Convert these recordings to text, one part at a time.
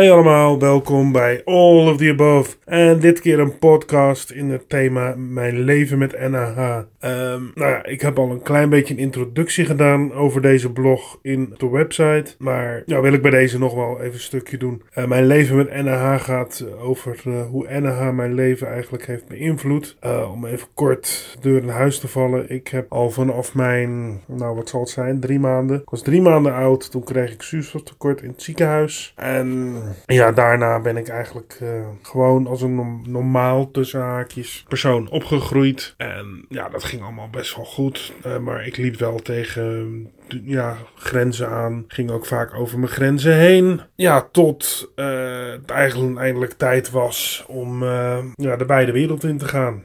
Hey allemaal, welkom bij All of the Above. En dit keer een podcast in het thema Mijn leven met NAH. Ehm, nou ja, ik heb al een klein beetje een introductie gedaan over deze blog in de website. Maar ja, wil ik bij deze nog wel even een stukje doen. Uh, mijn leven met NAH gaat over uh, hoe NAH mijn leven eigenlijk heeft beïnvloed. Uh, om even kort deur in huis te vallen. Ik heb al vanaf mijn, nou wat zal het zijn, drie maanden. Ik was drie maanden oud, toen kreeg ik zuurstoftekort in het ziekenhuis. En ja, daarna ben ik eigenlijk uh, gewoon als een normaal tussen haakjes persoon opgegroeid. En ja, dat ging allemaal best wel goed. Uh, maar ik liep wel tegen ja, grenzen aan. Ging ook vaak over mijn grenzen heen. Ja, tot het eigenlijk eindelijk tijd was om ja, de beide wereld in te gaan.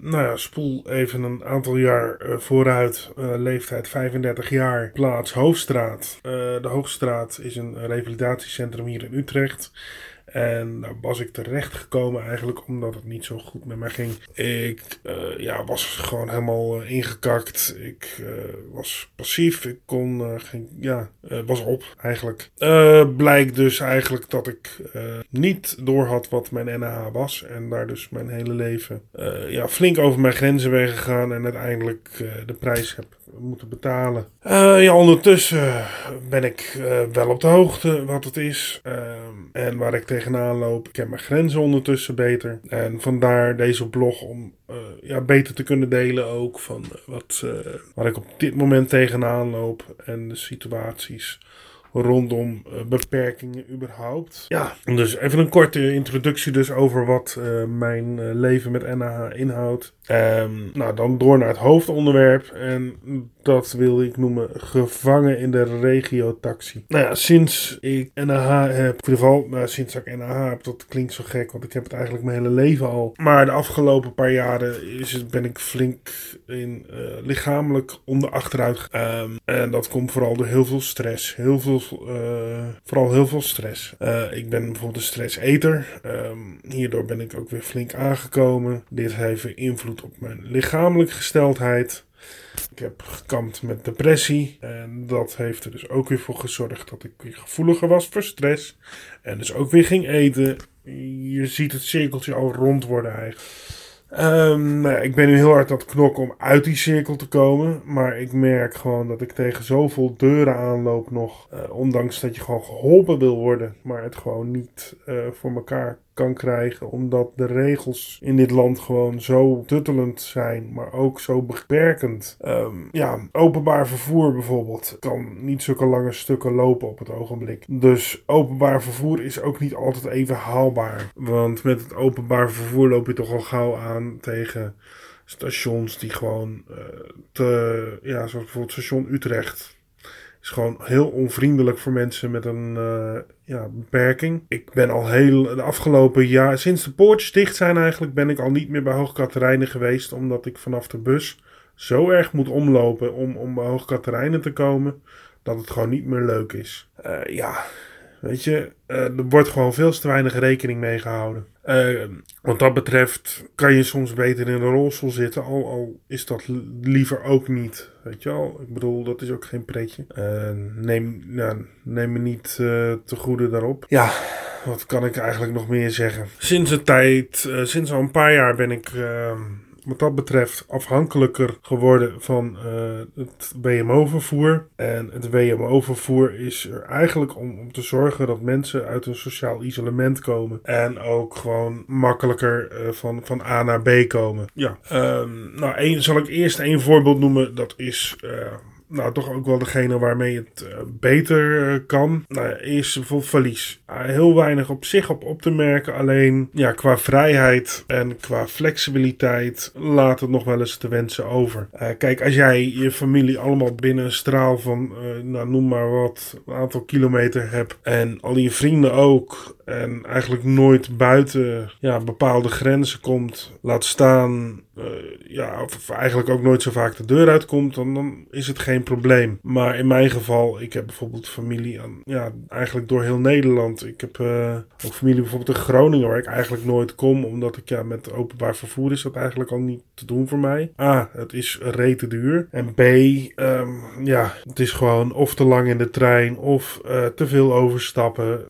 nou ja, spoel even een aantal jaar vooruit. leeftijd 35 jaar. Plaats Hoofdstraat. de Hoogstraat is een revalidatiecentrum hier in Utrecht. En daar was ik terecht gekomen eigenlijk omdat het niet zo goed met mij ging. Ik uh, ja, was gewoon helemaal uh, ingekakt. Ik uh, was passief. Ik kon geen, ja, was op eigenlijk. blijkt dus eigenlijk dat ik niet door had wat mijn NAH was. En daar dus mijn hele leven ja, flink over mijn grenzen ben gegaan. En uiteindelijk de prijs heb moeten betalen. ja, ondertussen ben ik wel op de hoogte wat het is. en waar ik tegen tegenaan loop. Ik ken mijn grenzen ondertussen beter. En vandaar deze blog om uh, ja, beter te kunnen delen ook van wat, waar ik op dit moment tegenaan loop en de situaties rondom beperkingen überhaupt. Ja, dus even een korte introductie dus over wat mijn leven met NAH inhoudt. Um, nou, dan door naar het hoofdonderwerp. En dat wil ik noemen gevangen in de regio-taxi. Nou ja, sinds ik NAH heb, in ieder geval nou, sinds ik NAH heb, dat klinkt zo gek, want ik heb het eigenlijk mijn hele leven al. Maar de afgelopen paar jaren is het, ben ik flink in uh, lichamelijk onder achteruit. Um, en dat komt vooral door heel veel stress. Heel veel, uh, vooral heel veel stress. Uh, ik ben bijvoorbeeld een stresseter. Um, hierdoor ben ik ook weer flink aangekomen. Dit heeft invloed op mijn lichamelijke gesteldheid. Ik heb gekampt met depressie. En dat heeft er dus ook weer voor gezorgd dat ik weer gevoeliger was voor stress. En dus ook weer ging eten. Je ziet het cirkeltje al rond worden eigenlijk. Um, nou ik ben nu heel hard aan het knokken om uit die cirkel te komen. Maar ik merk gewoon dat ik tegen zoveel deuren aanloop nog. Uh, ondanks dat je gewoon geholpen wil worden. Maar het gewoon niet uh, voor elkaar kan krijgen. Omdat de regels in dit land gewoon zo tuttelend zijn, maar ook zo beperkend. Um, ja, openbaar vervoer bijvoorbeeld kan niet zulke lange stukken lopen op het ogenblik. Dus openbaar vervoer is ook niet altijd even haalbaar. Want met het openbaar vervoer loop je toch al gauw aan tegen stations die gewoon uh, te, ja, zoals bijvoorbeeld station Utrecht is gewoon heel onvriendelijk voor mensen met een uh, ja, beperking. Ik ben al heel de afgelopen jaar, sinds de poortjes dicht zijn eigenlijk, ben ik al niet meer bij Hoogkaterijnen geweest. Omdat ik vanaf de bus zo erg moet omlopen om, om bij Hoogkaterijnen te komen. Dat het gewoon niet meer leuk is. Uh, ja, weet je, uh, er wordt gewoon veel te weinig rekening mee gehouden. Uh, wat dat betreft kan je soms beter in een rolstoel zitten, al, al is dat liever ook niet. Weet je wel, ik bedoel, dat is ook geen pretje. Uh, neem, neem me niet te goede daarop. Ja, wat kan ik eigenlijk nog meer zeggen? Sinds een tijd, sinds al een paar jaar ben ik ehm, wat dat betreft afhankelijker geworden van uh, het WMO-vervoer. En het WMO-vervoer is er eigenlijk om, om te zorgen dat mensen uit een sociaal isolement komen. En ook gewoon makkelijker uh, van, van A naar B komen. Ja, um, nou, een, zal ik eerst een voorbeeld noemen. Dat is. Uh, nou, toch ook wel degene waarmee het uh, beter uh, kan. Nou, is bijvoorbeeld verlies. Uh, heel weinig op zich op op te merken. Alleen ja, qua vrijheid en qua flexibiliteit laat het nog wel eens te wensen over. kijk, als jij je familie allemaal binnen een straal van, nou, noem maar wat, een aantal kilometer hebt. En al je vrienden ook. En eigenlijk nooit buiten ja, bepaalde grenzen komt. Laat staan uh, ja, of eigenlijk ook nooit zo vaak de deur uitkomt, dan, dan is het geen probleem. Maar in mijn geval, ik heb bijvoorbeeld familie aan, ja, eigenlijk door heel Nederland. Ik heb uh, ook familie bijvoorbeeld in Groningen, waar ik eigenlijk nooit kom, omdat ik ja, met openbaar vervoer is dat eigenlijk al niet te doen voor mij. A, het is rete duur. En B, um, ja, het is gewoon of te lang in de trein of uh, te veel overstappen.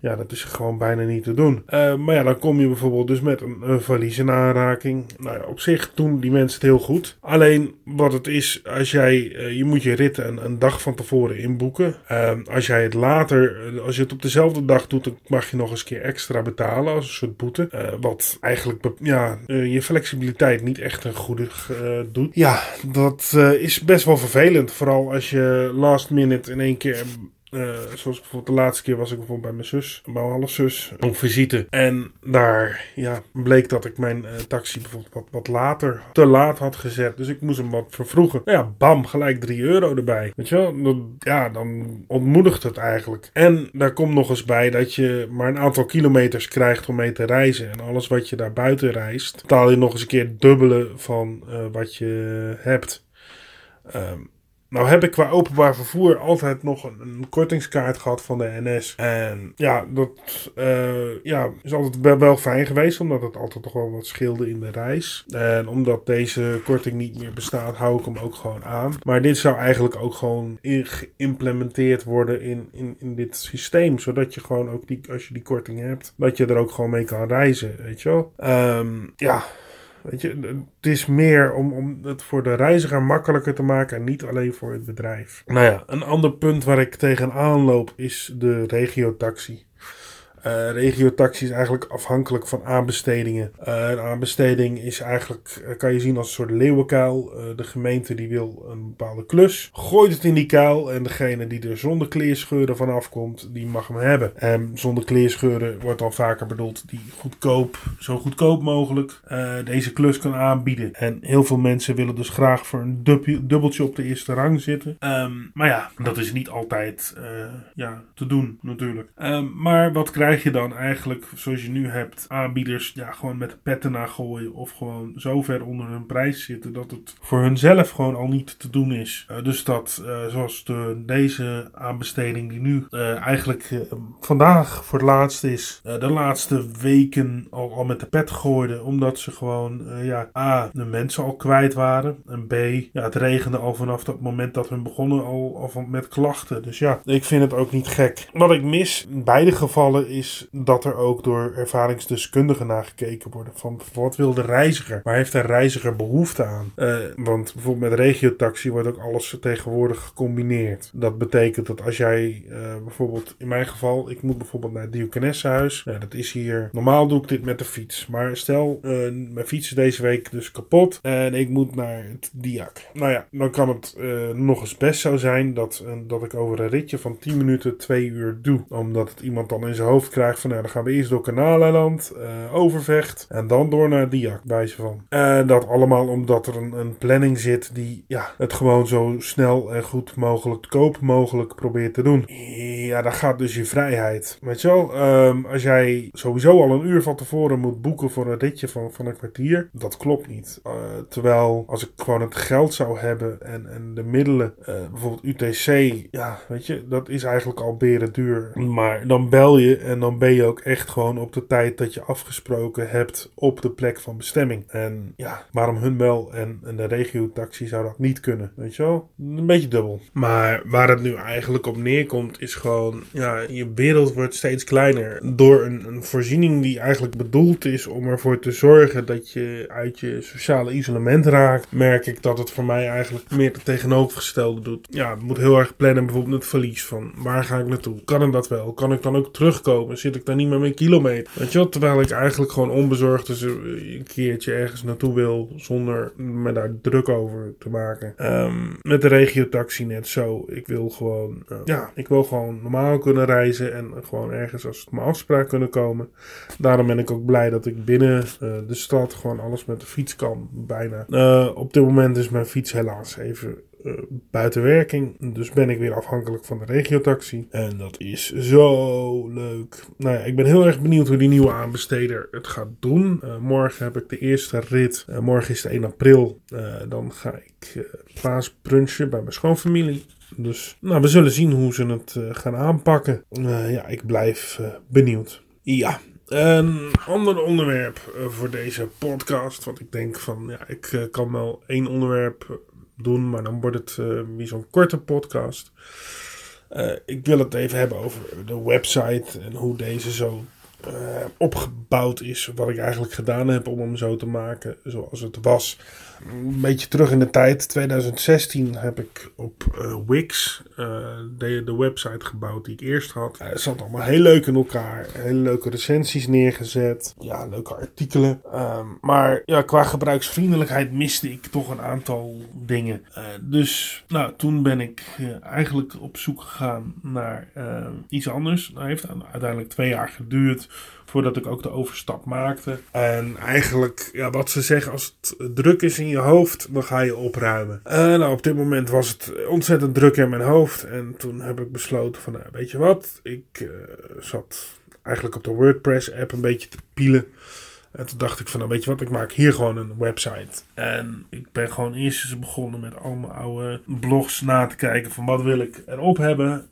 Ja, dat is gewoon bijna niet te doen. Maar ja, dan kom je bijvoorbeeld dus met een, een valies in aanraking. Nou ja, op zich doen die mensen het heel goed. Alleen wat het is, als jij, je moet je ritten een, een dag van tevoren inboeken. Ehm, als jij het later, als je het op dezelfde dag doet, dan mag je nog eens een keer extra betalen als een soort boete. wat eigenlijk ja, je flexibiliteit niet echt een goede doet. Ja, dat is best wel vervelend. Vooral als je last minute in één keer uh, zoals bijvoorbeeld de laatste keer was ik bijvoorbeeld bij mijn zus, mijn halve zus, op visite. En daar ja, bleek dat ik mijn uh, taxi bijvoorbeeld wat, wat later, te laat had gezet. Dus ik moest hem wat vervroegen. Nou ja, bam, gelijk 3 euro erbij. Weet je wel? Ja, dan ontmoedigt het eigenlijk. En daar komt nog eens bij dat je maar een aantal kilometers krijgt om mee te reizen. En alles wat je daar buiten reist, betaal je nog eens een keer het dubbele van uh, wat je hebt. Um, nou heb ik qua openbaar vervoer altijd nog een, kortingskaart gehad van de NS. En ja, dat uh, ja, is altijd wel, fijn geweest, omdat het altijd toch wel wat scheelde in de reis. En omdat deze korting niet meer bestaat, hou ik hem ook gewoon aan. Maar dit zou eigenlijk ook gewoon geïmplementeerd worden in, in, in dit systeem. Zodat je gewoon ook, die, als je die korting hebt, dat je er ook gewoon mee kan reizen, weet je wel. Um, ja, Weet je, het is meer om, om het voor de reiziger makkelijker te maken en niet alleen voor het bedrijf. Nou ja, een ander punt waar ik tegenaan loop is de regiotaxi. Uh, regiotaxi is eigenlijk afhankelijk van aanbestedingen. Uh, een aanbesteding is eigenlijk, uh, kan je zien als een soort leeuwenkuil. de gemeente die wil een bepaalde klus, gooit het in die kuil en degene die er zonder kleerscheuren vanaf komt, die mag hem hebben. En zonder kleerscheuren wordt dan vaker bedoeld die goedkoop, zo goedkoop mogelijk deze klus kan aanbieden. En heel veel mensen willen dus graag voor een dubbeltje op de eerste rang zitten. Um, maar ja, dat is niet altijd ja, te doen natuurlijk. Um, maar wat krijg krijg je dan eigenlijk, zoals je nu hebt, aanbieders ja, gewoon met petten naar gooien. Of gewoon zo ver onder hun prijs zitten dat het voor hunzelf gewoon al niet te doen is. Uh, dus dat, uh, zoals de, deze aanbesteding die nu uh, eigenlijk vandaag voor het laatst is, de laatste weken al, al met de pet gooiden. Omdat ze gewoon, ja, A, de mensen al kwijt waren. En B, ja, het regende al vanaf dat moment dat hun begonnen al, al met klachten. Dus ja, ik vind het ook niet gek. Wat ik mis in beide gevallen is dat er ook door ervaringsdeskundigen naar gekeken wordt. Van wat wil de reiziger? Waar heeft de reiziger behoefte aan? Uh, want bijvoorbeeld met regiotaxi wordt ook alles tegenwoordig gecombineerd. Dat betekent dat als jij uh, bijvoorbeeld, in mijn geval, ik moet bijvoorbeeld naar het Diokenessenhuis. Dat is hier. Normaal doe ik dit met de fiets. Maar stel, uh, mijn fiets is deze week dus kapot. En ik moet naar het Diak. Nou ja, dan kan het nog eens best zo zijn dat, dat ik over een ritje van 10 minuten 2 uur doe. Omdat het iemand dan in zijn hoofd krijgt van nou, dan gaan we eerst door Kanaaleiland, uh, Overvecht en dan door naar Diak, wijze van. En dat allemaal omdat er een, een, planning zit die ja, het gewoon zo snel en goed mogelijk, koop mogelijk probeert te doen. Ja, daar gaat dus je vrijheid. Weet je wel, um, als jij sowieso al een uur van tevoren moet boeken voor een ritje van, van een kwartier, dat klopt niet. Uh, terwijl als ik gewoon het geld zou hebben en, en de middelen, bijvoorbeeld UTC, ja, weet je, dat is eigenlijk al beren duur. Maar dan bel je en dan ben je ook echt gewoon op de tijd dat je afgesproken hebt op de plek van bestemming. En ja, waarom hun wel en, en de regiotaxi zou dat niet kunnen, weet je wel? Een beetje dubbel. Maar waar het nu eigenlijk op neerkomt is gewoon, ja, je wereld wordt steeds kleiner. Door een, een voorziening die eigenlijk bedoeld is om ervoor te zorgen dat je uit je sociale isolement raakt, merk ik dat het voor mij eigenlijk meer het tegenovergestelde doet. Ja, het moet heel erg plannen, bijvoorbeeld het verlies van waar ga ik naartoe? Kan ik dat wel? Kan ik dan ook terugkomen? Zit ik daar niet meer met kilometer. Weet je terwijl ik eigenlijk gewoon onbezorgd dus een keertje ergens naartoe wil zonder me daar druk over te maken. Um, met de regiotaxi net zo. Ik wil gewoon, uh, ja, ik wil gewoon normaal kunnen reizen en gewoon ergens als het mijn afspraak kunnen komen. Daarom ben ik ook blij dat ik binnen uh, de stad gewoon alles met de fiets kan, bijna. Uh, op dit moment is mijn fiets helaas even buiten werking. Dus ben ik weer afhankelijk van de regiotaxi. En dat is zo leuk. Nou ja, ik ben heel erg benieuwd hoe die nieuwe aanbesteder het gaat doen. morgen heb ik de eerste rit. morgen is de 1 april. dan ga ik paasbrunchen bij mijn schoonfamilie. Dus nou, we zullen zien hoe ze het gaan aanpakken. ja, ik blijf benieuwd. Ja, een ander onderwerp eh, voor deze podcast. Want ik denk van, ja, ik eh, kan wel één onderwerp doen, maar dan wordt het uh, weer zo'n korte podcast. ik wil het even hebben over de website en hoe deze zo opgebouwd is. Wat ik eigenlijk gedaan heb om hem zo te maken zoals het was een beetje terug in de tijd. 2016 heb ik op uh, Wix uh, de, de, website gebouwd die ik eerst had. Het zat allemaal heel leuk in elkaar. Hele leuke recensies neergezet. Ja, leuke artikelen. Um, maar ja, qua gebruiksvriendelijkheid miste ik toch een aantal dingen. Dus nou, toen ben ik eigenlijk op zoek gegaan naar iets anders. Dat heeft uiteindelijk twee jaar geduurd voordat ik ook de overstap maakte. En eigenlijk, ja, wat ze zeggen, als het druk is in je hoofd, dan ga je opruimen. Uh, nou, op dit moment was het ontzettend druk in mijn hoofd. En toen heb ik besloten van, nou, weet je wat, ik uh, zat eigenlijk op de WordPress-app een beetje te pielen. En toen dacht ik van, nou weet je wat, ik maak hier gewoon een website. En ik ben gewoon eerst eens begonnen met al mijn oude blogs na te kijken van wat wil ik erop hebben.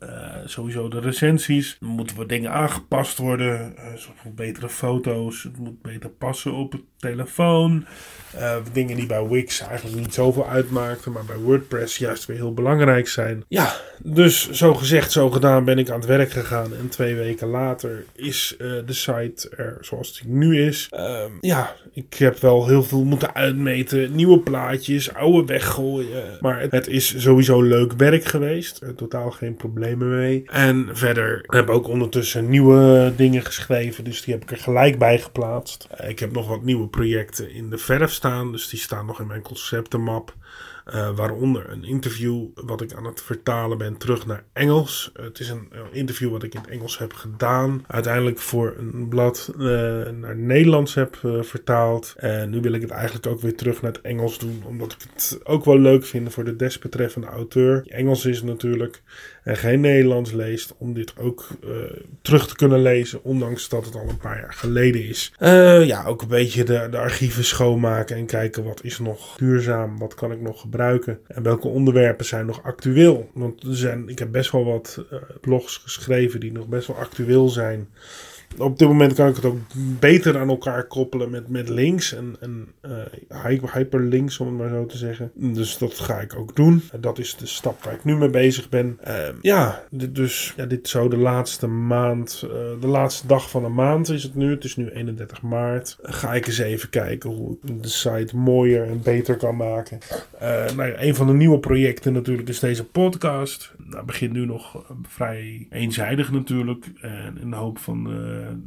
Sowieso de recensies. Er moeten wat dingen aangepast worden. Zoals betere foto's. Het moet beter passen op het telefoon. Uh, dingen die bij Wix eigenlijk niet zoveel uitmaakten, maar bij WordPress juist weer heel belangrijk zijn. Ja, dus zo gezegd, zo gedaan ben ik aan het werk gegaan. En twee weken later is de site er zoals die nu is. Uh, ja, ik heb wel heel veel moeten uitmeten. Nieuwe plaatjes, oude weggooien. Maar het is sowieso leuk werk geweest. Totaal geen problemen mee. En verder heb ik ook ondertussen nieuwe dingen geschreven. Dus die heb ik er gelijk bij geplaatst. ik heb nog wat nieuwe projecten in de verf staan. Dus die staan nog in mijn conceptenmap. Uh, waaronder een interview wat ik aan het vertalen ben terug naar Engels. het is een, interview wat ik in het Engels heb gedaan. Uiteindelijk voor een blad uh, naar Nederlands heb uh, vertaald. En nu wil ik het eigenlijk ook weer terug naar het Engels doen. Omdat ik het ook wel leuk vind voor de desbetreffende auteur. Engels is natuurlijk en geen Nederlands leest. Om dit ook terug te kunnen lezen. Ondanks dat het al een paar jaar geleden is. ja, ook een beetje de, de archieven schoonmaken. En kijken wat is nog duurzaam. Wat kan ik nog gebruiken. En welke onderwerpen zijn nog actueel? Want er zijn, ik heb best wel wat uh, blogs geschreven die nog best wel actueel zijn op dit moment kan ik het ook beter aan elkaar koppelen met, met links en, en uh, hyperlinks, om het maar zo te zeggen. Dus dat ga ik ook doen. Dat is de stap waar ik nu mee bezig ben. Uh, ja, dus ja, dit zou de laatste maand, uh, de laatste dag van de maand is het nu. Het is nu 31 maart. ga ik eens even kijken hoe ik de site mooier en beter kan maken. nou ja, een van de nieuwe projecten natuurlijk is deze podcast. Nou, begint nu nog vrij eenzijdig natuurlijk. En in de hoop van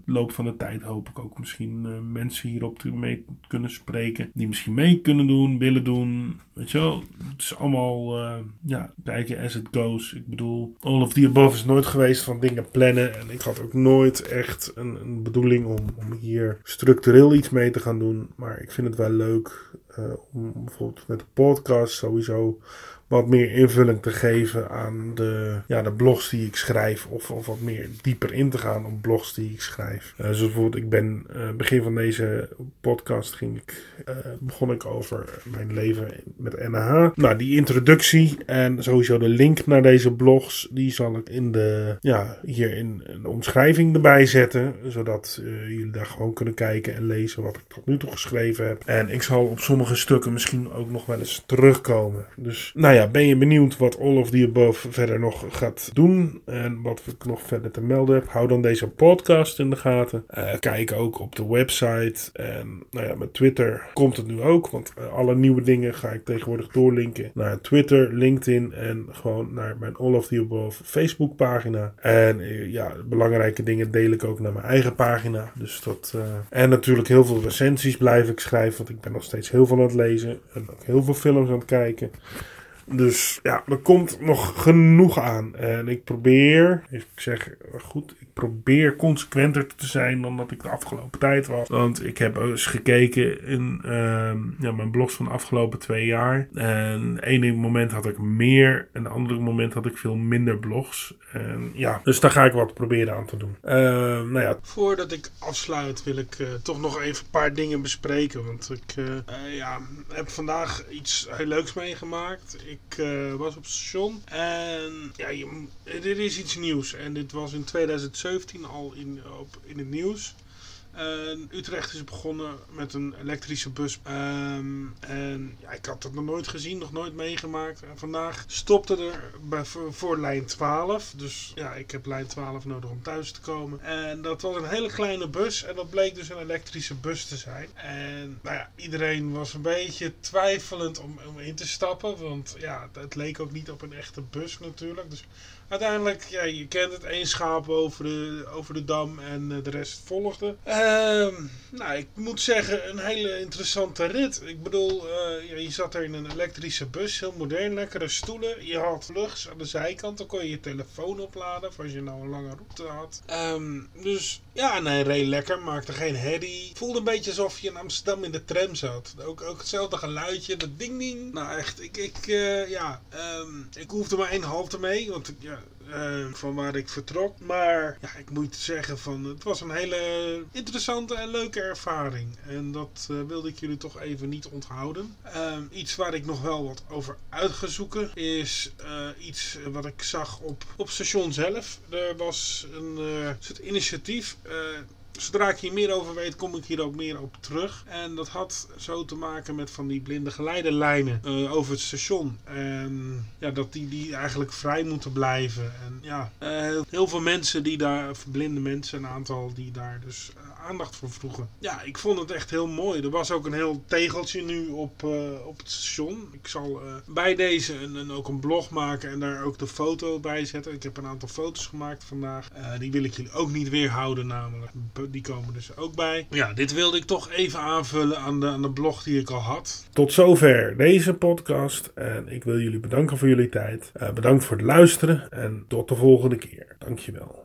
loop van de tijd hoop ik ook misschien uh, mensen hierop te mee kunnen spreken. Die misschien mee kunnen doen, willen doen. Weet je wel, het is allemaal, uh, ja, kijken as it goes. Ik bedoel, all of the above is nooit geweest van dingen plannen. En ik had ook nooit echt een, een bedoeling om, om hier structureel iets mee te gaan doen. Maar ik vind het wel leuk om bijvoorbeeld met de podcast sowieso wat meer invulling te geven aan de, ja, de blogs die ik schrijf. Of, of wat meer dieper in te gaan op blogs die ik schrijf. Uh, zoals bijvoorbeeld, ik ben uh, begin van deze podcast ging ik, uh, begon ik over mijn leven met NH. Nou, die introductie en sowieso de link naar deze blogs, die zal ik in de, ja, hier in de omschrijving erbij zetten. Zodat jullie daar gewoon kunnen kijken en lezen wat ik tot nu toe geschreven heb. En ik zal op sommige stukken misschien ook nog wel eens terugkomen. Dus, nou ja, ben je benieuwd wat All of the Above verder nog gaat doen en wat ik nog verder te melden heb? Hou dan deze podcast in de gaten. Uh, kijk ook op de website en nou ja, met Twitter komt het nu ook, want uh, alle nieuwe dingen ga ik tegenwoordig doorlinken naar Twitter, LinkedIn en gewoon naar mijn All of the Above Facebook pagina. En uh, ja, belangrijke dingen deel ik ook naar mijn eigen pagina. Dus dat, en natuurlijk heel veel recensies blijf ik schrijven, want ik ben nog steeds heel veel aan het lezen en ook heel veel films aan het kijken. Dus ja, er komt nog genoeg aan. En ik probeer, ik zeg goed, ik probeer consequenter te zijn dan dat ik de afgelopen tijd was. Want ik heb eens gekeken in ehm, ja, mijn blogs van de afgelopen twee jaar. En ene moment had ik meer en de andere moment had ik veel minder blogs. En ja, dus daar ga ik wat proberen aan te doen. Ehm, nou ja. Voordat ik afsluit wil ik uh, toch nog even een paar dingen bespreken. Want ik uh, uh, ja, heb vandaag iets heel leuks meegemaakt. Was op station en ja, er is iets nieuws. En dit was in 2017 al in, op, in het nieuws. Utrecht is begonnen met een elektrische bus. Um, en ja, ik had het nog nooit gezien, nog nooit meegemaakt. En vandaag stopte er bij, voor, lijn 12. Dus ja, ik heb lijn 12 nodig om thuis te komen. En dat was een hele kleine bus. En dat bleek dus een elektrische bus te zijn. En nou ja, iedereen was een beetje twijfelend om, in te stappen. Want ja, het leek ook niet op een echte bus natuurlijk. Dus uiteindelijk, ja, je kent het, één schaap over de, over de dam en uh, de rest volgde. Nou, ik moet zeggen, een hele interessante rit. Ik bedoel, uh, ja, je zat er in een elektrische bus, heel modern, lekkere stoelen. Je had lucht aan de zijkant, dan kon je je telefoon opladen als je nou een lange route had. Um, dus ja, nee, reed lekker, maakte geen herrie. Voelde een beetje alsof je in Amsterdam in de tram zat. Ook, ook hetzelfde geluidje, dat ding ding. Nou echt, ik, ik, uh, ja, um, ik hoefde maar één halte mee, want ja, uh, van waar ik vertrok. Maar ja, ik moet zeggen van het was een hele interessante en leuke ervaring. En dat uh, wilde ik jullie toch even niet onthouden. Uh, iets waar ik nog wel wat over uit ga zoeken is uh, iets wat ik zag op, op station zelf. Er was een soort initiatief zodra ik hier meer over weet, kom ik hier ook meer op terug. En dat had zo te maken met van die blinde geleiderlijnen uh, over het station. En ja, dat die, die eigenlijk vrij moeten blijven. En ja, uh, heel veel mensen die daar, blinde mensen, een aantal die daar dus uh, aandacht voor vroegen. Ja, ik vond het echt heel mooi. Er was ook een heel tegeltje nu op, op het station. Ik zal bij deze een, een, ook een blog maken en daar ook de foto bij zetten. Ik heb een aantal foto's gemaakt vandaag. die wil ik jullie ook niet weerhouden namelijk die komen dus ook bij. Ja, dit wilde ik toch even aanvullen aan de, aan de blog die ik al had. Tot zover deze podcast. En ik wil jullie bedanken voor jullie tijd. Bedankt voor het luisteren en tot de volgende keer. Dankjewel.